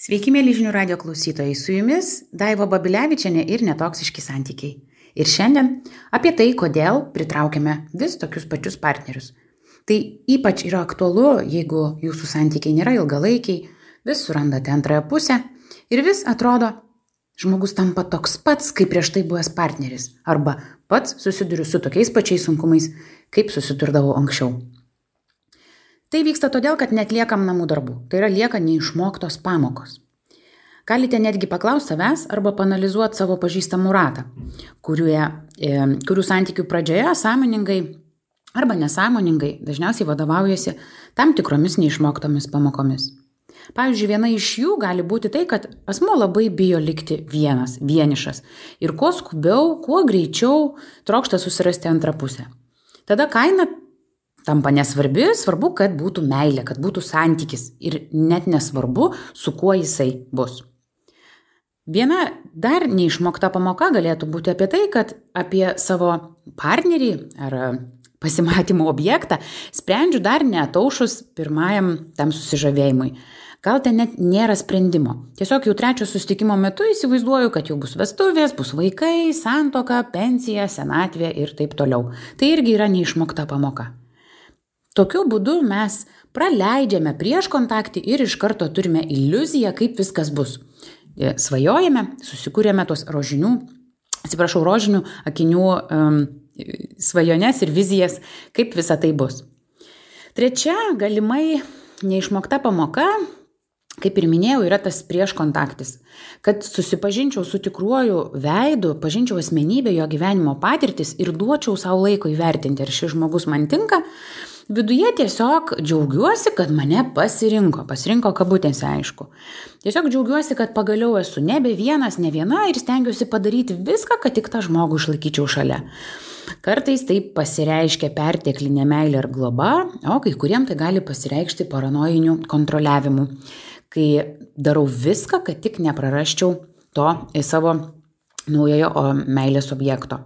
Sveiki, mėly žinių radio klausytojai, su jumis Daiva Babilevičiane ir netoksiški santykiai. Ir šiandien apie tai, kodėl pritraukiame vis tokius pačius partnerius. Tai ypač yra aktualu, jeigu jūsų santykiai nėra ilgalaikiai, vis surandate antrąją pusę ir vis atrodo, žmogus tampa toks pats, kaip prieš tai buvęs partneris, arba pats susiduriu su tokiais pačiais sunkumais, kaip susidurdavau anksčiau. Tai vyksta todėl, kad netliekam namų darbų. Tai yra lieka neišmoktos pamokos. Galite netgi paklausti savęs arba panalizuoti savo pažįstamų ratą, kuriuo, e, kurių santykių pradžioje sąmoningai arba nesąmoningai dažniausiai vadovaujasi tam tikromis neišmoktomis pamokomis. Pavyzdžiui, viena iš jų gali būti tai, kad asmo labai bijo likti vienas, vienišas ir kuo skubiau, kuo greičiau trokšta susirasti antrą pusę. Tada kaina tampa nesvarbi, svarbu, kad būtų meilė, kad būtų santykis ir net nesvarbu, su kuo jisai bus. Viena dar neišmokta pamoka galėtų būti apie tai, kad apie savo partnerį ar pasimatymų objektą sprendžiu dar netaušus pirmajam tam susižavėjimui. Gal ten net nėra sprendimo. Tiesiog jau trečio susitikimo metu įsivaizduoju, kad jau bus vestuvės, bus vaikai, santoka, pensija, senatvė ir taip toliau. Tai irgi yra neišmokta pamoka. Tokiu būdu mes praleidžiame prieš kontaktį ir iš karto turime iliuziją, kaip viskas bus. E, svajojame, susikūrėme tos rožinių, atsiprašau, rožinių akinių um, svajones ir vizijas, kaip visa tai bus. Trečia, galimai neišmokta pamoka, kaip ir minėjau, yra tas prieš kontaktis. Kad susipažinčiau su tikruoju veidu, pažinčiau asmenybę, jo gyvenimo patirtis ir duočiau savo laiko įvertinti, ar šis žmogus man tinka, Viduje tiesiog džiaugiuosi, kad mane pasirinko, pasirinko kabutėse aišku. Tiesiog džiaugiuosi, kad pagaliau esu nebe vienas, ne viena ir stengiuosi padaryti viską, kad tik tą žmogų išlaikyčiau šalia. Kartais tai pasireiškia perteklinė meilė ir globa, o kai kuriem tai gali pasireikšti paranojiniu kontroliavimu, kai darau viską, kad tik neprarasčiau to į savo naujojo meilės objekto.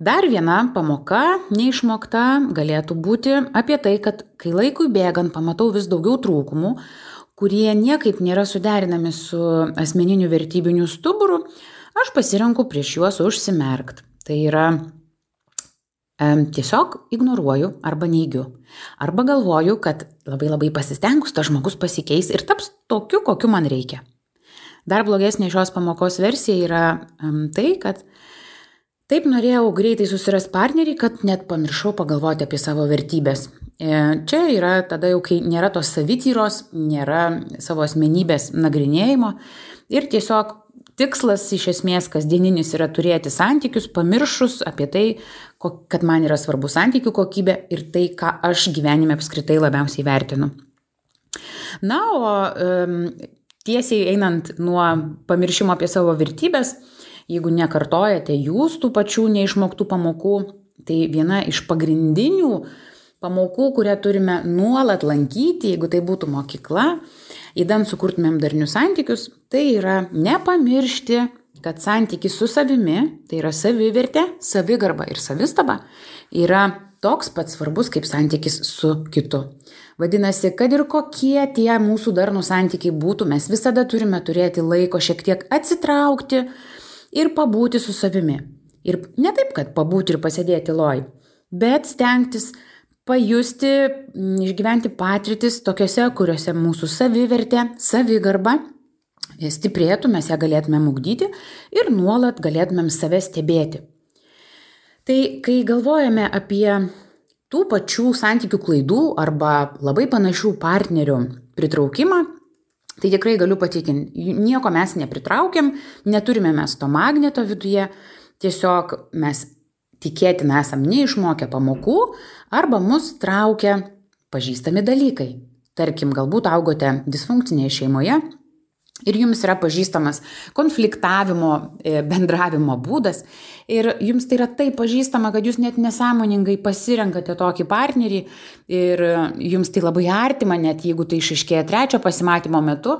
Dar viena pamoka neišmokta galėtų būti apie tai, kad kai laikui bėgant pamatau vis daugiau trūkumų, kurie niekaip nėra suderinami su asmeniniu vertybiniu stuburu, aš pasirenku prieš juos užsimerkt. Tai yra tiesiog ignoruoju arba neigiu. Arba galvoju, kad labai labai pasistengus tas žmogus pasikeis ir taps tokiu, kokiu man reikia. Dar blogesnė šios pamokos versija yra tai, kad Taip norėjau greitai susirasti partnerį, kad net pamiršau pagalvoti apie savo vertybės. E, čia yra tada jau, kai nėra tos savityros, nėra savo asmenybės nagrinėjimo ir tiesiog tikslas iš esmės kasdieninis yra turėti santykius, pamiršus apie tai, kad man yra svarbu santykių kokybė ir tai, ką aš gyvenime apskritai labiausiai vertinu. Na, o um, tiesiai einant nuo pamiršimo apie savo vertybės, jeigu nekartojate jūs tų pačių neišmoktų pamokų, tai viena iš pagrindinių pamokų, kurią turime nuolat lankyti, jeigu tai būtų mokykla, įdant sukurtumėm darnius santykius, tai yra nepamiršti, kad santykis su savimi, tai yra savivertė, savigarba ir savistaba, yra toks pat svarbus kaip santykis su kitu. Vadinasi, kad ir kokie tie mūsų darnų santykiai būtų, mes visada turime turėti laiko šiek tiek atsitraukti, ir pabūti su savimi. Ir ne taip, kad pabūti ir pasėdėti loj, bet stengtis pajusti, išgyventi patirtis tokiuose, kuriuose mūsų savivertė, savigarba stiprėtų, mes ją galėtumėm ugdyti ir nuolat galėtumėm save stebėti. Tai kai galvojame apie tų pačių santykių klaidų arba labai panašių partnerių pritraukimą, Tai tikrai galiu patikinti, nieko mes nepritraukiam, neturime mes to magneto viduje, tiesiog mes tikėtina esam neišmokę pamokų arba mus traukia pažįstami dalykai. Tarkim, galbūt augote disfunkcinėje šeimoje ir jums yra pažįstamas konfliktavimo, e, bendravimo būdas ir jums tai yra taip pažįstama, kad jūs net nesąmoningai pasirenkate tokį partnerį ir jums tai labai artima, net jeigu tai išaiškėja trečio pasimatymo metu,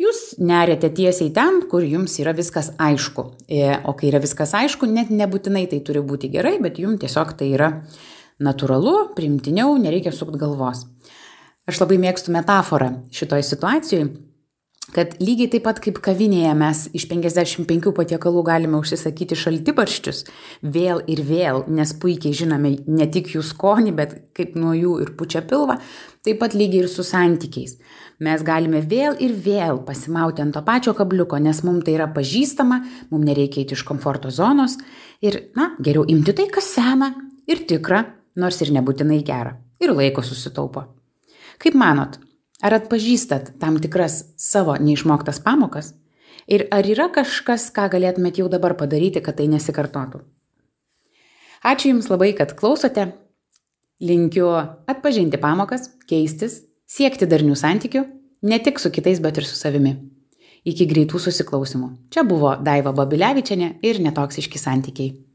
jūs nerėte tiesiai ten, kur jums yra viskas aišku. E, o kai yra viskas aišku, net nebūtinai tai turi būti gerai, bet jums tiesiog tai yra natūralu, primtiniau, nereikia sukt galvos. Aš labai mėgstu metaforą šitoj situacijai kad lygiai taip pat kaip kavinėje mes iš 55 patiekalų galime užsisakyti šaltibarščius vėl ir vėl, nes puikiai žinome ne tik jų skonį, bet kaip nuo jų ir pučia pilvą, taip pat lygiai ir su santykiais. Mes galime vėl ir vėl pasimauti ant to pačio kabliuko, nes mums tai yra pažįstama, mums nereikia eiti iš komforto zonos ir, na, geriau imti tai, kas sena ir tikra, nors ir nebūtinai gera. Ir laiko susitaupo. Kaip manot, Ar atpažįstat tam tikras savo neišmoktas pamokas? Ir ar yra kažkas, ką galėtumėt jau dabar padaryti, kad tai nesikartotų? Ačiū Jums labai, kad klausote. Linkiu atpažinti pamokas, keistis, siekti darnių santykių, ne tik su kitais, bet ir su savimi. Iki greitų susiklausimų. Čia buvo Daiva Babilevičiane ir netoksiški santykiai.